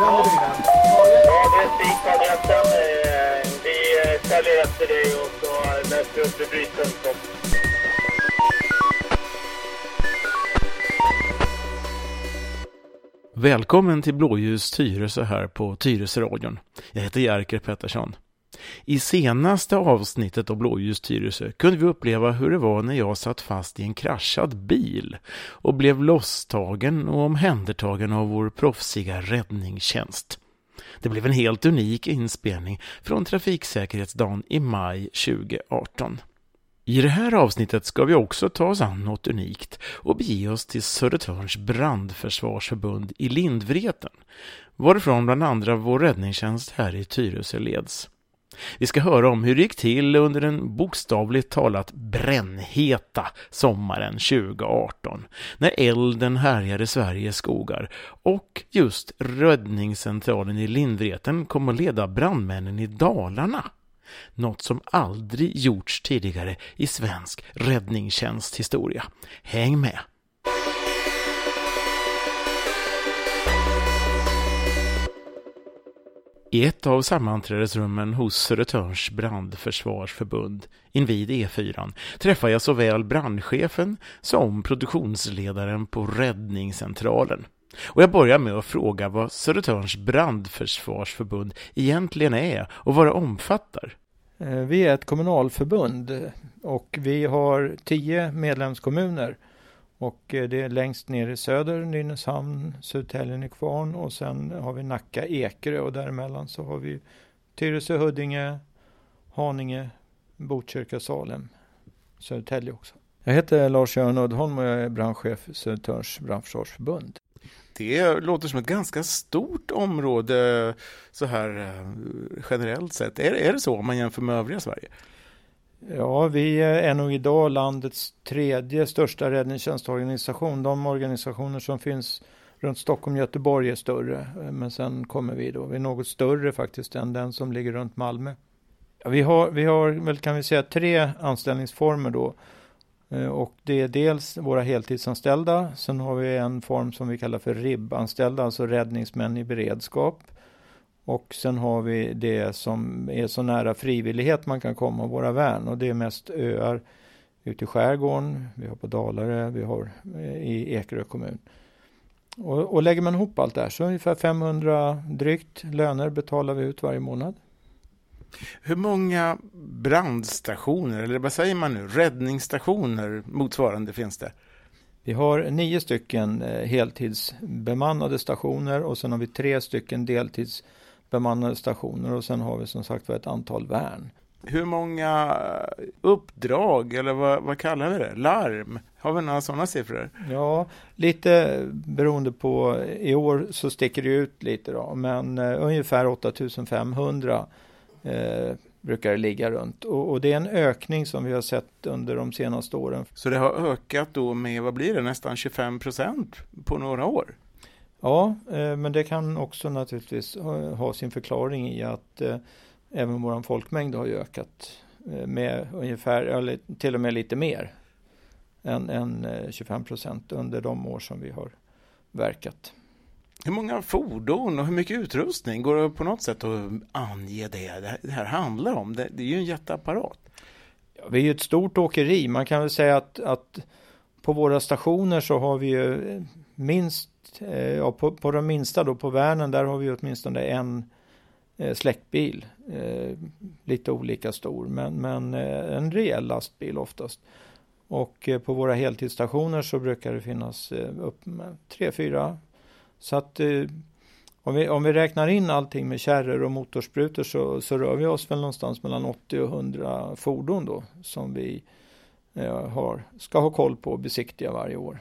Ja, det är Vi efter dig och så läser upp rubriken. Välkommen till Blåljus Tyresö här på Tyresöradion. Jag heter Jerker Pettersson. I senaste avsnittet av Blåljus Tyresö kunde vi uppleva hur det var när jag satt fast i en kraschad bil och blev losstagen och omhändertagen av vår proffsiga räddningstjänst. Det blev en helt unik inspelning från Trafiksäkerhetsdagen i maj 2018. I det här avsnittet ska vi också ta oss an något unikt och bege oss till Södertörns brandförsvarsförbund i Lindvreten, varifrån bland andra vår räddningstjänst här i Tyresö leds. Vi ska höra om hur det gick till under den bokstavligt talat brännheta sommaren 2018 när elden härjade Sveriges skogar och just räddningscentralen i Lindvreten kom att leda brandmännen i Dalarna. Något som aldrig gjorts tidigare i svensk räddningstjänsthistoria. Häng med! I ett av sammanträdesrummen hos Södertörns brandförsvarsförbund invid E4 träffar jag såväl brandchefen som produktionsledaren på räddningscentralen. Och jag börjar med att fråga vad Södertörns brandförsvarsförbund egentligen är och vad det omfattar. Eh, vi är ett kommunalförbund och vi har tio medlemskommuner och eh, det är längst ner i söder, Nynäshamn, Södertälje, Nykvarn och sen har vi Nacka, Ekerö och däremellan så har vi Tyresö, Huddinge, Haninge, Botkyrka, Salem, Södertälje också. Jag heter Lars-Göran Uddholm och jag är brandchef för Södertörns brandförsvarsförbund. Det låter som ett ganska stort område så här eh, generellt sett. Är, är det så om man jämför med övriga Sverige? Ja, vi är nog idag landets tredje största räddningstjänstorganisation. De organisationer som finns runt Stockholm och Göteborg är större. Men sen kommer vi då, vi är något större faktiskt än den som ligger runt Malmö. Ja, vi, har, vi har väl kan vi säga tre anställningsformer då. Eh, och det är dels våra heltidsanställda. Sen har vi en form som vi kallar för RIB-anställda, alltså räddningsmän i beredskap. Och sen har vi det som är så nära frivillighet man kan komma, våra värn. Och det är mest öar ute i skärgården, vi har på Dalarö, vi har eh, i Ekerö kommun. Och, och lägger man ihop allt det här så ungefär 500 drygt löner betalar vi ut varje månad. Hur många brandstationer, eller vad säger man nu, räddningsstationer motsvarande finns det? Vi har nio stycken eh, heltidsbemannade stationer och sen har vi tre stycken deltidsbemannade stationer och sen har vi som sagt ett antal värn. Hur många uppdrag, eller vad, vad kallar vi det, larm? Har vi några sådana siffror? Ja, lite beroende på, i år så sticker det ut lite då, men uh, ungefär 8500 uh, brukar det ligga runt. Och, och, det är en ökning som vi har sett under de senaste åren. Så det har ökat då med, vad blir det, nästan 25 procent på några år? Ja, eh, men det kan också naturligtvis ha, sin förklaring i att eh, även vår folkmängd har ökat eh, med ungefär, eller till och med lite mer än, än 25 procent under de år som vi har verkat. Hur många fordon och hur mycket utrustning? Går det på något sätt att ange det det här handlar om? Det, det är ju en jätteapparat. Ja, vi är ju ett stort åkeri. Man kan väl säga att, att på våra stationer så har vi ju minst, Eh, ja, på, på de minsta då, på Värnen, där har vi åtminstone en eh, släckbil. Eh, lite olika stor, men, men en rejäl lastbil oftast. Och på våra heltidsstationer så brukar det finnas upp med tre, fyra så att om, vi, om vi räknar in allting med kärror och motorsprutor så, så rör vi oss väl någonstans mellan 80 och 100 fordon då som vi har, ska ha koll på och besiktiga varje år.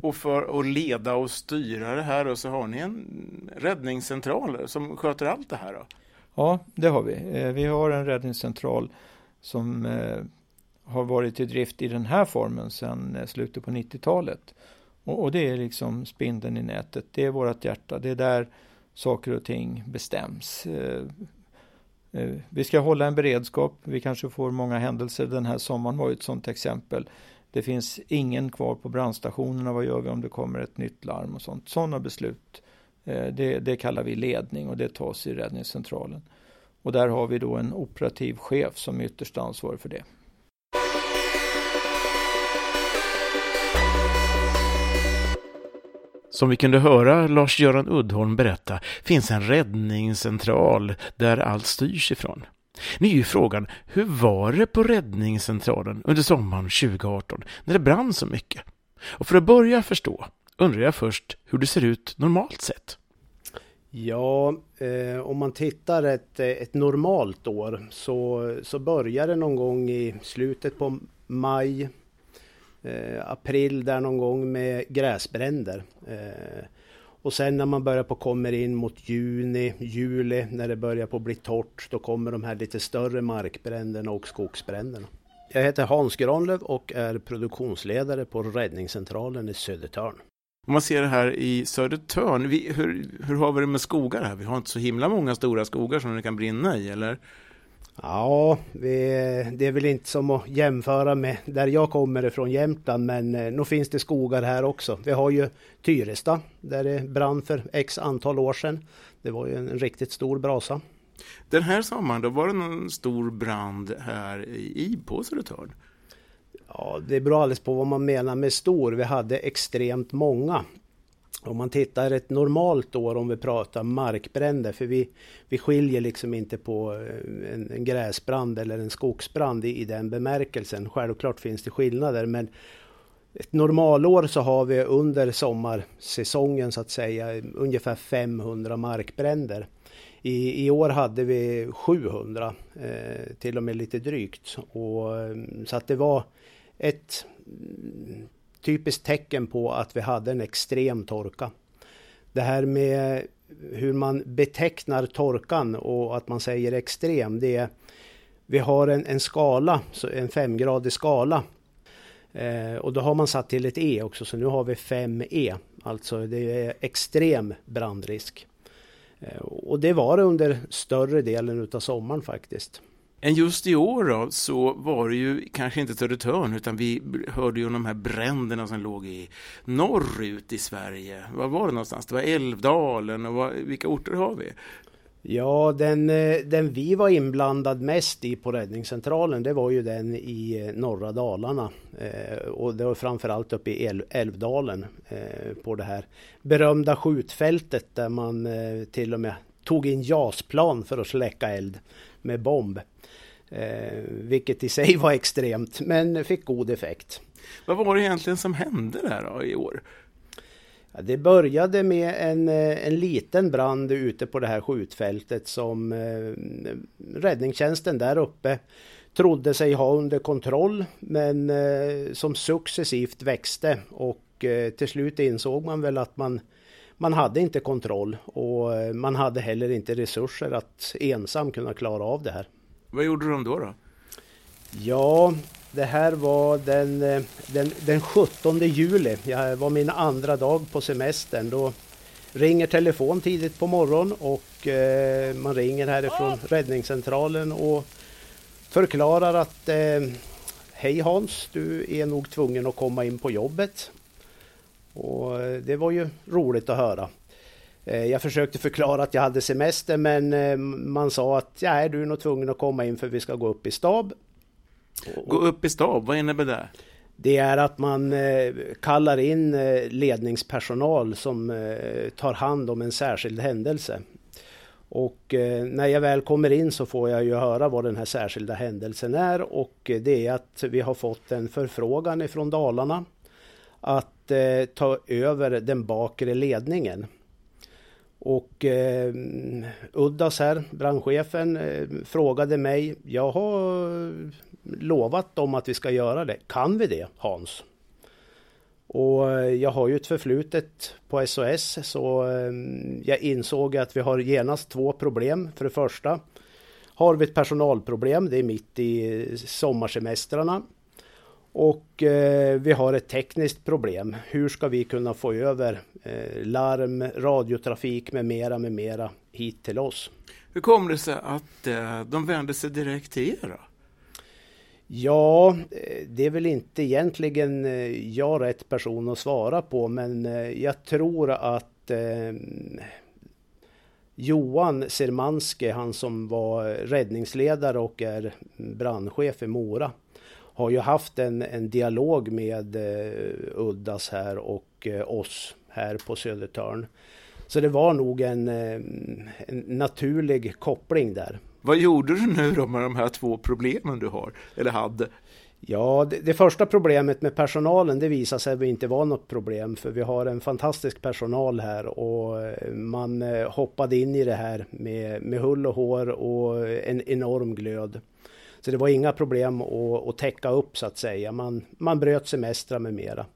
Och för att leda och styra det här och så har ni en räddningscentral som sköter allt det här? Då? Ja, det har vi. Eh, vi har en räddningscentral som eh, har varit i drift i den här formen sedan eh, slutet på 90-talet. Och, det är liksom spindeln i nätet. Det är vårt hjärta. Det är där saker och ting bestäms. Vi ska hålla en beredskap. Vi kanske får många händelser. Den här sommaren var ju ett sådant exempel. Det finns ingen kvar på brandstationerna. Vad gör vi om det kommer ett nytt larm och sånt? Sådana beslut eh, Det, det kallar vi ledning och det tas i räddningscentralen. Och där har vi då en operativ chef som är ytterst ansvarig för det. Som vi kunde höra Lars-Göran Uddholm berätta finns en räddningscentral där allt styrs ifrån. Nu är ju frågan, hur var det på räddningscentralen under sommaren 2018 när det brann så mycket? Och för att börja förstå undrar jag först hur det ser ut normalt sett. Ja, eh, om man tittar ett, ett normalt år så, så börjar det någon gång i slutet på maj, eh, april där någon gång med gräsbränder. Eh, och sen när man börjar på kommer in mot juni, juli när det börjar på bli torrt då kommer de här lite större markbränderna och skogsbränderna. Jag heter Hans Granlöv och är produktionsledare på Räddningscentralen i Södertörn. Om man ser det här i Södertörn, vi, hur, hur har vi det med skogar här? Vi har inte så himla många stora skogar som det kan brinna i, eller? Ja, det är väl inte som att jämföra med där jag kommer ifrån Jämtland, men eh, nog finns det skogar här också. Vi har ju Tyresta, där det brann för x antal år sedan. Det var ju en riktigt stor brasa. Den här sommaren, då var det någon stor brand här i på Södertörn? Ja, det beror alldeles på vad man menar med stor. Vi hade extremt många. Om man tittar ett normalt år om vi pratar markbränder, för vi, vi skiljer liksom inte på eh, en, en gräsbrand eller en skogsbrand i, i den bemärkelsen. Självklart finns det skillnader men ett normalår så har vi under sommarsäsongen så att säga ungefär 500 markbränder. I, i år hade vi 700, eh, till och med lite drygt. Och, eh, så att det var ett typiskt tecken på att vi hade en extrem torka. Det här med hur man betecknar torkan och att man säger extrem, det är vi har en, en skala, en femgradig skala. Eh, och då har man satt till ett E också, så nu har vi 5E. Alltså det är extrem brandrisk. Eh, och det var det under större delen utav sommaren faktiskt. Än just i år då, så var det ju kanske inte Södertörn utan vi hörde ju om de här bränderna som låg i norrut i Sverige. Var var det någonstans? Det var Älvdalen och var, vilka orter har vi? Ja, den, eh, den vi var inblandad mest i på räddningscentralen det var ju den i eh, norra Dalarna. Eh, och det var framförallt uppe i Älvdalen eh, på det här berömda skjutfältet där man eh, till och med tog in JAS-plan för att släcka eld med bomb. Eh, vilket i sig var extremt, men fick god effekt. Vad var det egentligen som hände där då, i år? Ja, det började med en, eh, en liten brand ute på det här skjutfältet som eh, räddningstjänsten där uppe trodde sig ha under kontroll men eh, som successivt växte och eh, till slut insåg man väl att man man hade inte kontroll och eh, man hade heller inte resurser att ensam kunna klara av det här. Vad gjorde de då? då? Ja, det här var den, eh, den, den 17 juli. Det var min andra dag på semestern. Då ringer telefon tidigt på morgonen och eh, man ringer härifrån räddningscentralen och förklarar att eh, Hej Hans, du är nog tvungen att komma in på jobbet. Och det var ju roligt att höra. Eh, jag försökte förklara att jag hade semester men eh, man sa att ja, du är nog tvungen att komma in för vi ska gå upp i stab. Gå upp i stab, vad innebär det? Det är att man kallar in ledningspersonal som tar hand om en särskild händelse. Och när jag väl kommer in så får jag ju höra vad den här särskilda händelsen är och det är att vi har fått en förfrågan ifrån Dalarna att ta över den bakre ledningen. Och eh, Uddas här, brandchefen, eh, frågade mig. Jag har lovat dem att vi ska göra det. Kan vi det Hans? Och eh, jag har ju ett förflutet på SOS så eh, jag insåg att vi har genast två problem. För det första har vi ett personalproblem. Det är mitt i sommarsemestrarna. Och eh, vi har ett tekniskt problem. Hur ska vi kunna få över eh, larm, radiotrafik med mera, med mera hit till oss? Hur kom det sig att eh, de vände sig direkt till er? Då? Ja, eh, det är väl inte egentligen eh, jag rätt person att svara på, men eh, jag tror att Johan Sermanski, han som var räddningsledare och är brandchef i Mora, har ju haft en, en dialog med eh, Uddas här och eh, oss här på Södertörn. Så det var nog en, eh, en naturlig koppling där. Vad gjorde du nu då med de här två problemen du har, eller hade? Ja, det, det, första problemet med personalen det visade sig inte vara något problem för vi har en fantastisk personal här och man hoppade in i det här med, med hull och hår och en enorm glöd. Så det var inga problem att, att täcka upp så att säga. Man, man bröt semestrar med mera.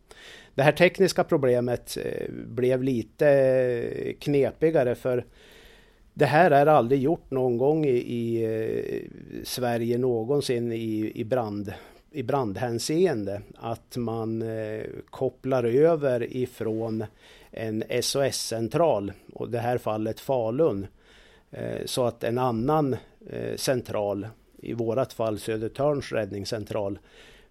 Det här tekniska problemet eh, blev lite knepigare för det här är aldrig gjort någon gång i, i eh, Sverige någonsin i, i brand i brandhänseende att man eh, kopplar över ifrån en SOS-central och det här fallet Falun så att en annan central, i vårat fall Södertörns räddningscentral,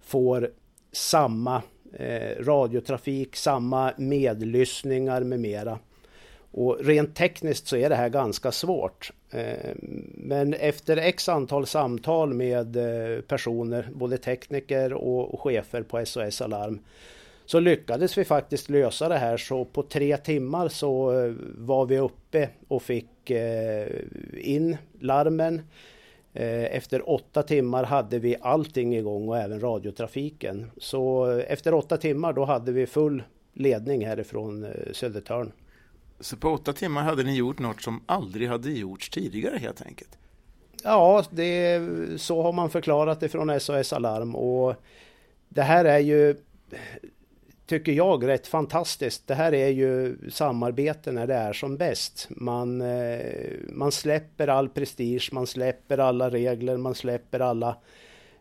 får samma eh, radiotrafik, samma medlyssningar med mera. Och rent tekniskt så är det här ganska svårt. Eh, men efter x antal samtal med eh, personer, både tekniker och chefer på SOS Alarm, så lyckades vi faktiskt lösa det här. Så på tre timmar så eh, var vi uppe och fick in larmen. Efter åtta timmar hade vi allting igång och även radiotrafiken. Så efter åtta timmar då hade vi full ledning härifrån Södertörn. Så på åtta timmar hade ni gjort något som aldrig hade gjorts tidigare helt enkelt? Ja, det, så har man förklarat det från SOS Alarm och det här är ju tycker jag rätt fantastiskt. Det här är ju samarbete när det är som bäst. Man, eh, man släpper all prestige, man släpper alla regler, man släpper alla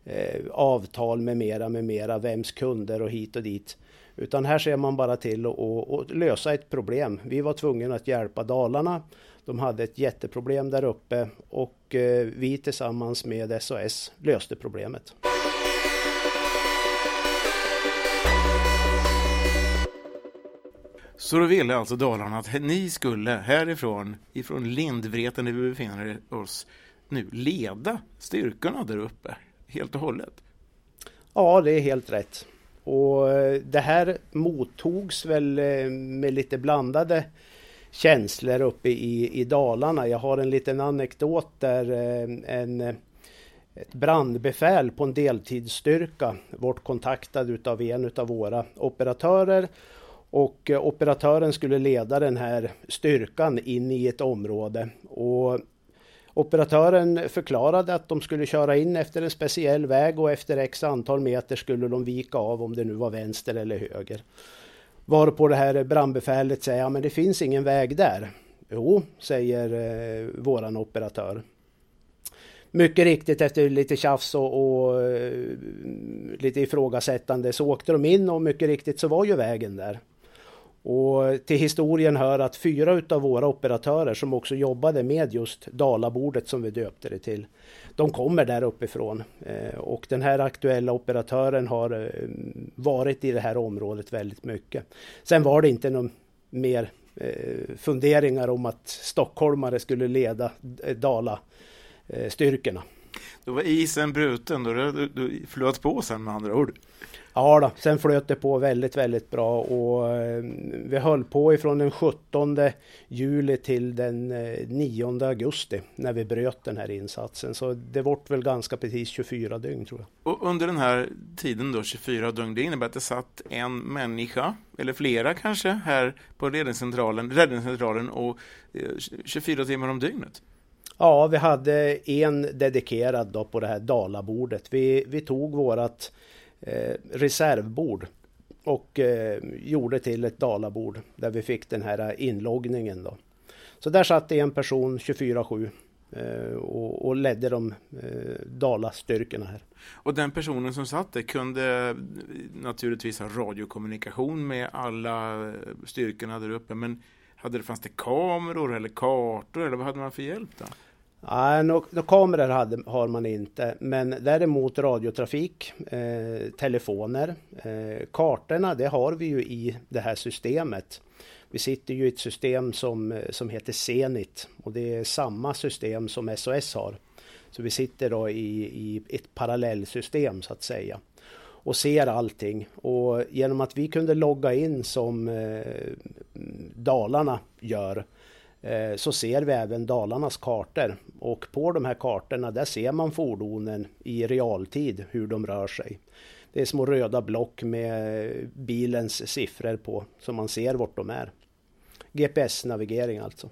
eh, avtal med mera, med mera, vems kunder och hit och dit. Utan här ser man bara till att lösa ett problem. Vi var tvungna att hjälpa Dalarna. De hade ett jätteproblem där uppe och eh, vi tillsammans med SOS löste problemet. Så då ville alltså Dalarna att ni skulle härifrån, ifrån Lindvreten där vi befinner oss nu, leda styrkorna där uppe helt och hållet? Ja, det är helt rätt. Och eh, det här mottogs väl eh, med lite blandade känslor uppe i, i Dalarna. Jag har en liten anekdot där eh, en ett brandbefäl på en deltidsstyrka vart kontaktad utav en utav våra operatörer och eh, operatören skulle leda den här styrkan in i ett område och Operatören förklarade att de skulle köra in efter en speciell väg och efter x antal meter skulle de vika av om det nu var vänster eller höger. Varpå det här brandbefälet säger, ja men det finns ingen väg där. Jo, säger eh, våran operatör. Mycket riktigt efter lite tjafs och, och eh, lite ifrågasättande så åkte de in och mycket riktigt så var ju vägen där. Och till historien hör att fyra utav våra operatörer som också jobbade med just Dalabordet som vi döpte det till. De kommer där uppifrån eh, och den här aktuella operatören har eh, varit i det här området väldigt mycket. Sen var det inte någon mer eh, funderingar om att stockholmare skulle leda Dala styrkorna. Då var isen bruten, då du, du flöt på sen med andra ord? Ja då, sen flöt det på väldigt, väldigt bra och eh, vi höll på ifrån den 17 juli till den 9 eh, augusti när vi bröt den här insatsen. Så det vart väl ganska precis 24 dygn tror jag. Och under den här tiden då, 24 dygn, det innebär att det satt en människa, eller flera kanske, här på räddningscentralen, räddningscentralen och 24 eh, timmar om dygnet? Ja, vi hade en dedikerad då på det här Dalabordet. Vi, vi tog vårat Eh, reservbord och eh, gjorde till ett dalabord där vi fick den här inloggningen. Då. Så där satt en person 24-7 eh, och, och, ledde de eh, dalastyrkorna här. Och den personen som satt där kunde naturligtvis ha radiokommunikation med alla styrkorna där uppe men hade det, fanns det kameror eller kartor eller vad hade man för hjälp då? Nej, några kameror hade, har man inte, men däremot radiotrafik, eh, telefoner, eh, kartorna, det har vi ju i det här systemet. Vi sitter ju i ett system som, eh, som heter Zenit och det är samma system som SOS har. Så vi sitter då i, i ett parallellsystem så att säga och ser allting. Och genom att vi kunde logga in som eh, Dalarna gör eh, så ser vi även Dalarnas kartor. Och på de här kartorna där ser man fordonen i realtid hur de rör sig. Det är små röda block med bilens siffror på så man ser vart de är. GPS-navigering alltså.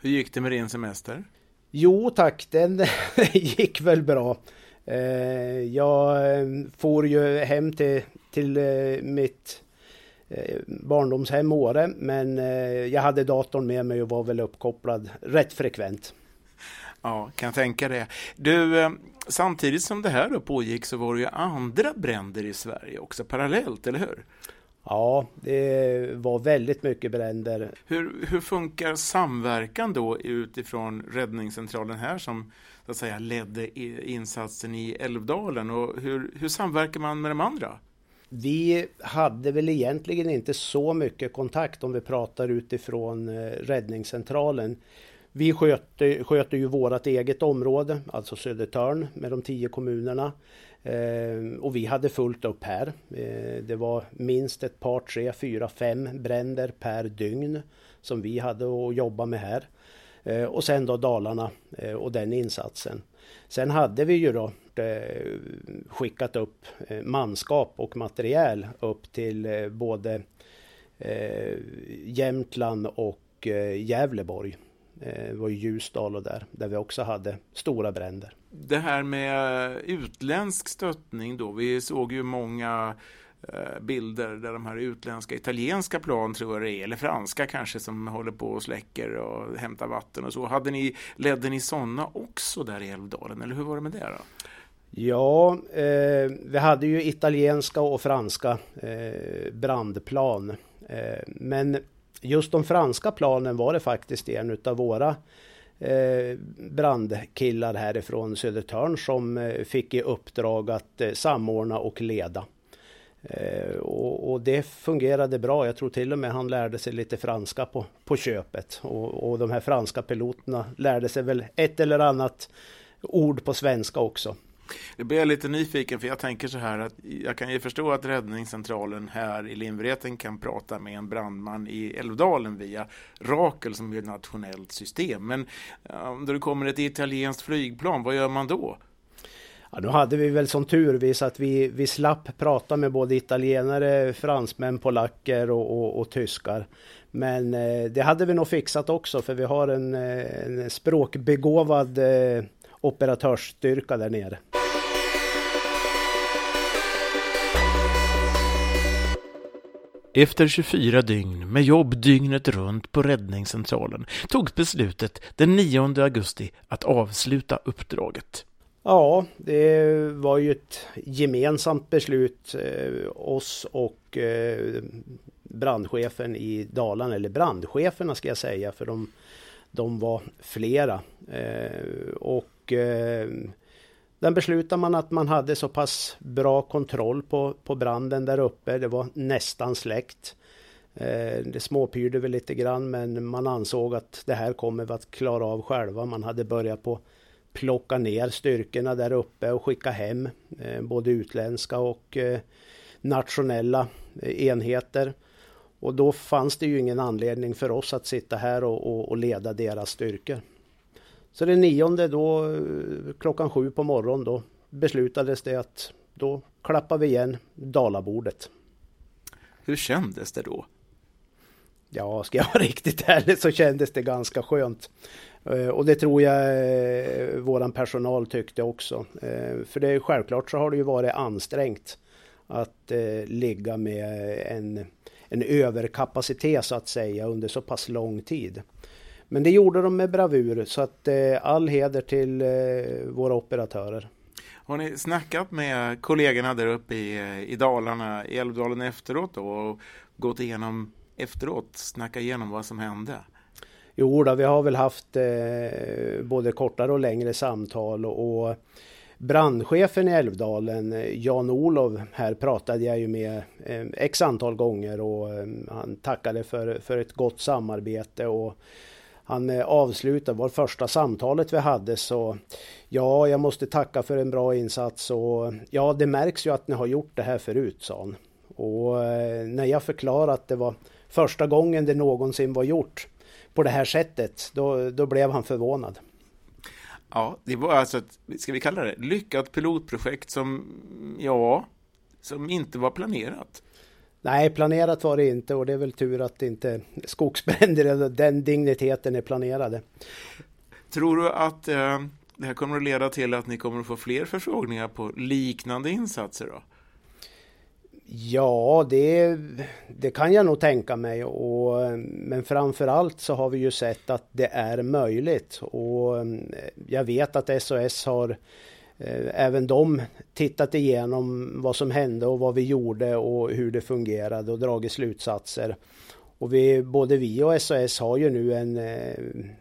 Hur gick det med din semester? Jo tack, den gick väl bra. Eh, jag eh, for ju hem till, till eh, mitt barndomshem Åre men jag hade datorn med mig och var väl uppkopplad rätt frekvent. Ja, kan tänka det. Du, samtidigt som det här då pågick så var det ju andra bränder i Sverige också parallellt, eller hur? Ja, det var väldigt mycket bränder. Hur, hur funkar samverkan då utifrån räddningscentralen här som så att säga ledde insatsen i Älvdalen och hur, hur samverkar man med de andra? Vi hade väl egentligen inte så mycket kontakt om vi pratar utifrån eh, räddningscentralen. Vi sköter, sköter ju vårt eget område, alltså Södertörn med de tio kommunerna. Eh, och vi hade fullt upp här. Eh, det var minst ett par, tre, fyra, fem bränder per dygn som vi hade att jobba med här. Eh, och sen då Dalarna eh, och den insatsen. Sen hade vi ju då eh, skickat upp eh, manskap och materiel upp till eh, både Jämtland och Gävleborg. Det var Ljusdal och där, där vi också hade stora bränder. Det här med utländsk stöttning då, vi såg ju många Eh, bilder där de här utländska, italienska plan tror jag det är, eller franska kanske som håller på och släcker och hämtar vatten och så. Hade ni, ledde ni sådana också där i Älvdalen eller hur var det med det då? Ja, eh, vi hade ju italienska och franska eh, brandplan. Eh, men just de franska planen var det faktiskt en utav våra eh, brandkillar härifrån Södertörn som eh, fick i uppdrag att eh, samordna och leda. Eh, och, och, det fungerade bra. Jag tror till och med han lärde sig lite franska på, på köpet. Och, och de här franska piloterna lärde sig väl ett eller annat ord på svenska också. Det blir jag lite nyfiken för jag tänker så här att jag kan ju förstå att räddningscentralen här i Lindvreten kan prata med en brandman i Älvdalen via Rakel som är ett nationellt system. Men om det kommer ett italienskt flygplan, vad gör man då? Ja, nu hade vi väl som tur vi så att vi, vi slapp prata med både italienare, fransmän, polacker och, och, och tyskar. Men eh, det hade vi nog fixat också för vi har en, eh, en språkbegåvad eh, operatörsstyrka där nere. Efter 24 dygn med jobb dygnet runt på räddningscentralen togs beslutet den 9 augusti att avsluta uppdraget. Ja, det var ju ett gemensamt beslut eh, oss och eh, brandchefen i Dalarna, eller brandcheferna ska jag säga, för de, de var flera. Eh, och eh, den beslutade man att man hade så pass bra kontroll på, på branden där uppe. Det var nästan släckt. Eh, det småpyrde väl lite grann men man ansåg att det här kommer vi att klara av själva. Man hade börjat på plocka ner styrkorna där uppe och skicka hem eh, både utländska och eh, nationella eh, enheter. Och då fanns det ju ingen anledning för oss att sitta här och, och, och leda deras styrkor. Så den nionde då klockan sju på morgonen då beslutades det att då klappar vi igen Dalabordet. Hur kändes det då? Ja, ska jag vara riktigt ärlig så kändes det ganska skönt. Eh, och det tror jag eh, våran personal tyckte också. Eh, för det är självklart så har det ju varit ansträngt att ligga med en, en överkapacitet så att säga under så pass lång tid. Men det gjorde de med bravur så att all heder till våra operatörer. Har ni snackat med kollegorna där uppe i, i Dalarna, i Älvdalen efteråt då, och gått igenom efteråt, snacka igenom vad som hände? Jo, då, vi har väl haft eh, både kortare och längre samtal och, och brandchefen i Älvdalen, eh, Jan-Olov, här pratade jag ju med eh, x antal gånger och eh, han tackade för, för ett gott samarbete och han eh, avslutade vårt första samtalet vi hade så ja, jag måste tacka för en bra insats och ja, det märks ju att ni har gjort det här förut, sa han. Och eh, när jag förklarade att det var första gången det någonsin var gjort på det här sättet, då, då blev han förvånad. Ja, det var alltså ett, ska vi kalla det, lyckat pilotprojekt som, ja, som inte var planerat. Nej, planerat var det inte och det är väl tur att inte skogsbränder eller den digniteten är planerade. Tror du att eh, det här kommer att leda till att ni kommer att få fler förfrågningar på liknande insatser då? Ja, det, det kan jag nog tänka mig. Och, men framförallt så har vi ju sett att det är möjligt. Och jag vet att SOS har eh, även de tittat igenom vad som hände och vad vi gjorde och hur det fungerade och dragit slutsatser. Och vi, både vi och SOS har ju nu en, eh,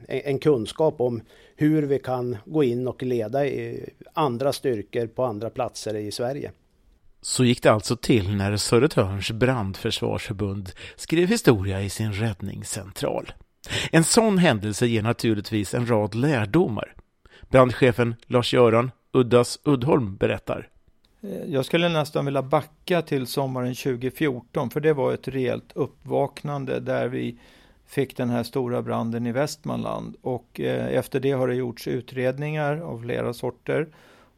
en kunskap om hur vi kan gå in och leda andra styrkor på andra platser i Sverige. Så gick det alltså till när Södertörns brandförsvarsförbund skrev historia i sin räddningscentral. En sån händelse ger naturligtvis en rad lärdomar. Brandchefen Lars-Göran Uddas Uddholm berättar. Eh, jag skulle nästan vilja backa till sommaren 2014 för det var ett rejält uppvaknande där vi fick den här stora branden i Västmanland och eh, efter det har det gjorts utredningar av flera sorter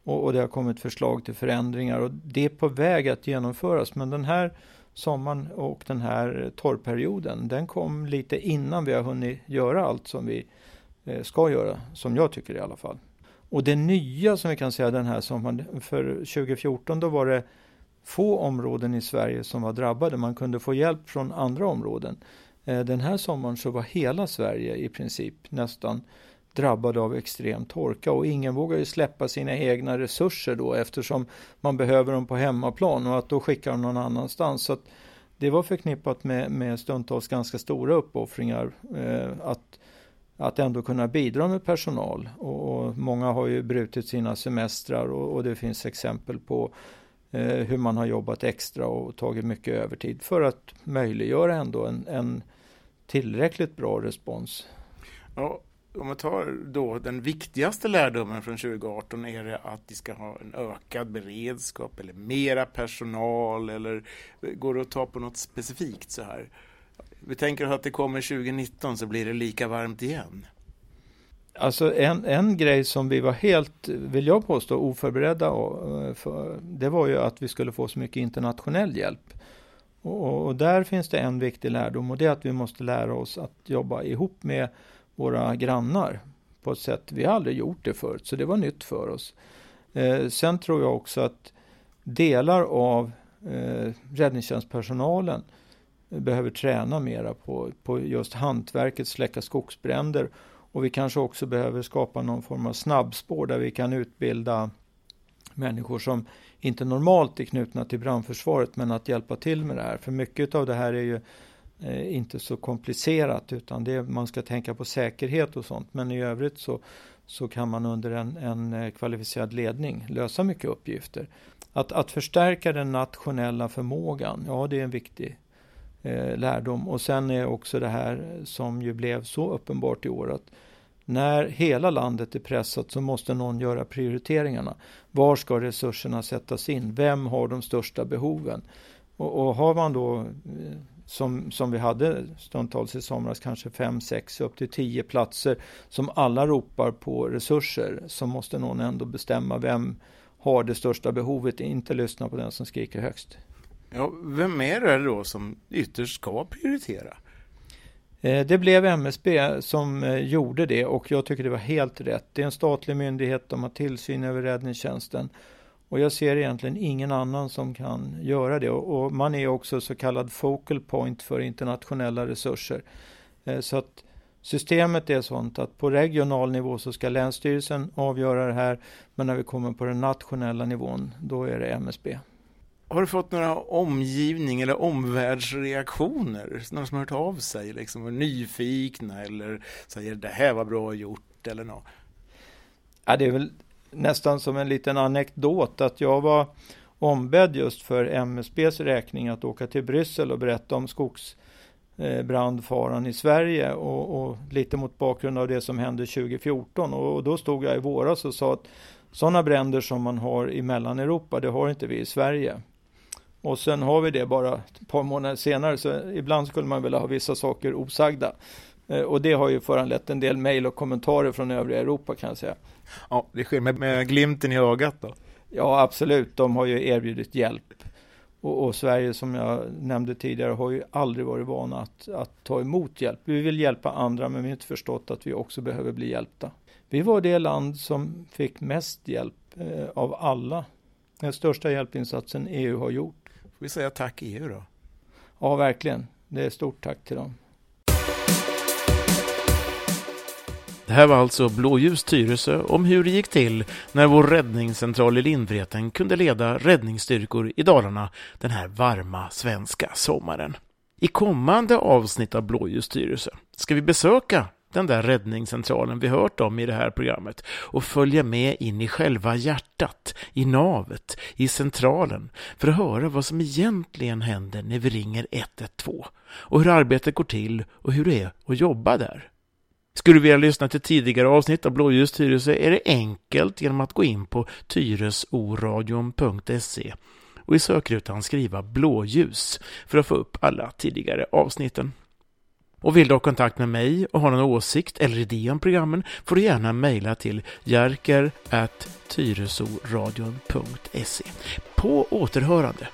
och, och det har kommit förslag till förändringar och det är på väg att genomföras. Men den här sommaren och den här torrperioden, den kom lite innan vi har hunnit göra allt som vi eh, ska göra, som jag tycker i alla fall. Och det nya som vi kan säga den här sommaren, för 2014 då var det få områden i Sverige som var drabbade. Man kunde få hjälp från andra områden. Eh, den här sommaren så var hela Sverige i princip nästan drabbade av extrem torka och ingen vågar ju släppa sina egna resurser då eftersom man behöver dem på hemmaplan och att då skicka dem någon annanstans. Så det var förknippat med, med stundtals ganska stora uppoffringar eh, att, att ändå kunna bidra med personal. Och, och många har ju brutit sina semestrar och, och det finns exempel på eh, hur man har jobbat extra och tagit mycket övertid för att möjliggöra ändå en, en tillräckligt bra respons. Ja, om man tar då den viktigaste lärdomen från 2018 är det att vi ska ha en ökad beredskap eller mera personal eller går det att ta på något specifikt så här? Vi tänker att det kommer 2019 så blir det lika varmt igen. Alltså en, en grej som vi var helt, vill jag påstå, oförberedda eh, för, det var ju att vi skulle få så mycket internationell hjälp. Och, och där finns det en viktig lärdom och det är att vi måste lära oss att jobba ihop med våra grannar på ett sätt vi aldrig gjort det förut, så det var nytt för oss. Eh, sen tror jag också att delar av eh, räddningstjänstpersonalen behöver träna mera på, på just hantverket, släcka skogsbränder och vi kanske också behöver skapa någon form av snabbspår där vi kan utbilda människor som inte normalt är knutna till brandförsvaret men att hjälpa till med det här. För mycket av det här är ju eh, inte så komplicerat utan det, man ska tänka på säkerhet och sånt. Men i övrigt så, så kan man under en, en eh, kvalificerad ledning lösa mycket uppgifter. Att, att förstärka den nationella förmågan, ja det är en viktig eh, lärdom. Och sen är också det här som ju blev så uppenbart i år att när hela landet är pressat så måste någon göra prioriteringarna. Var ska resurserna sättas in? Vem har de största behoven? Och, och har man då eh, som, som vi hade stundtals i somras, kanske fem, sex, upp till tio platser som alla ropar på resurser, så måste någon ändå bestämma vem har det största behovet, inte lyssna på den som skriker högst. Ja, vem är det då som ytterst ska prioritera? Eh, det blev MSB som eh, gjorde det och jag tycker det var helt rätt. Det är en statlig myndighet, de har tillsyn över räddningstjänsten och jag ser egentligen ingen annan som kan göra det. Och, man är också så kallad focal point för internationella resurser. Eh, så att systemet är sånt att på regional nivå så ska Länsstyrelsen avgöra det här. Men när vi kommer på den nationella nivån, då är det MSB. Har du fått några omgivning eller omvärldsreaktioner? Några som har hört av sig, liksom, är nyfikna eller säger det här var bra gjort eller något? Ja, det är väl nästan som en liten anekdot att jag var ombedd just för MSBs räkning att åka till Bryssel och berätta om skogsbrandfaran i Sverige och, och, lite mot bakgrund av det som hände 2014 och, då stod jag i våras och sa att sådana bränder som man har i Mellaneuropa, det har inte vi i Sverige. Och sen har vi det bara ett par månader senare, så ibland skulle man vilja ha vissa saker osagda. Eh, och det har ju föranlett en del mejl och kommentarer från övriga Europa kan jag säga. Ja, det sker med, med glimten i ögat då? Ja, absolut. De har ju erbjudit hjälp. Och, och, Sverige, som jag nämnde tidigare, har ju aldrig varit vana att, att ta emot hjälp. Vi vill hjälpa andra, men vi har inte förstått att vi också behöver bli hjälpta. Vi var det land som fick mest hjälp eh, av alla. Den största hjälpinsatsen EU har gjort. Får vi säga tack EU då? Ja, verkligen. Det är stort tack till dem. Det här var alltså Blåljus Tyresö om hur det gick till när vår räddningscentral i Lindvreten kunde leda räddningsstyrkor i Dalarna den här varma svenska sommaren. I kommande avsnitt av Blåljus Tyresö ska vi besöka den där räddningscentralen vi hört om i det här programmet och följa med in i själva hjärtat, i navet, i centralen för att höra vad som egentligen händer när vi ringer 112 och hur arbetet går till och hur det är att jobba där. Skulle du vilja lyssna till tidigare avsnitt av Blåljus Tyresö är det enkelt genom att gå in på tyresoradion.se och i sökrutan skriva blåljus för att få upp alla tidigare avsnitten. Och vill du ha kontakt med mig och ha någon åsikt eller idé om programmen får du gärna mejla till jerker tyresoradion.se. På återhörande!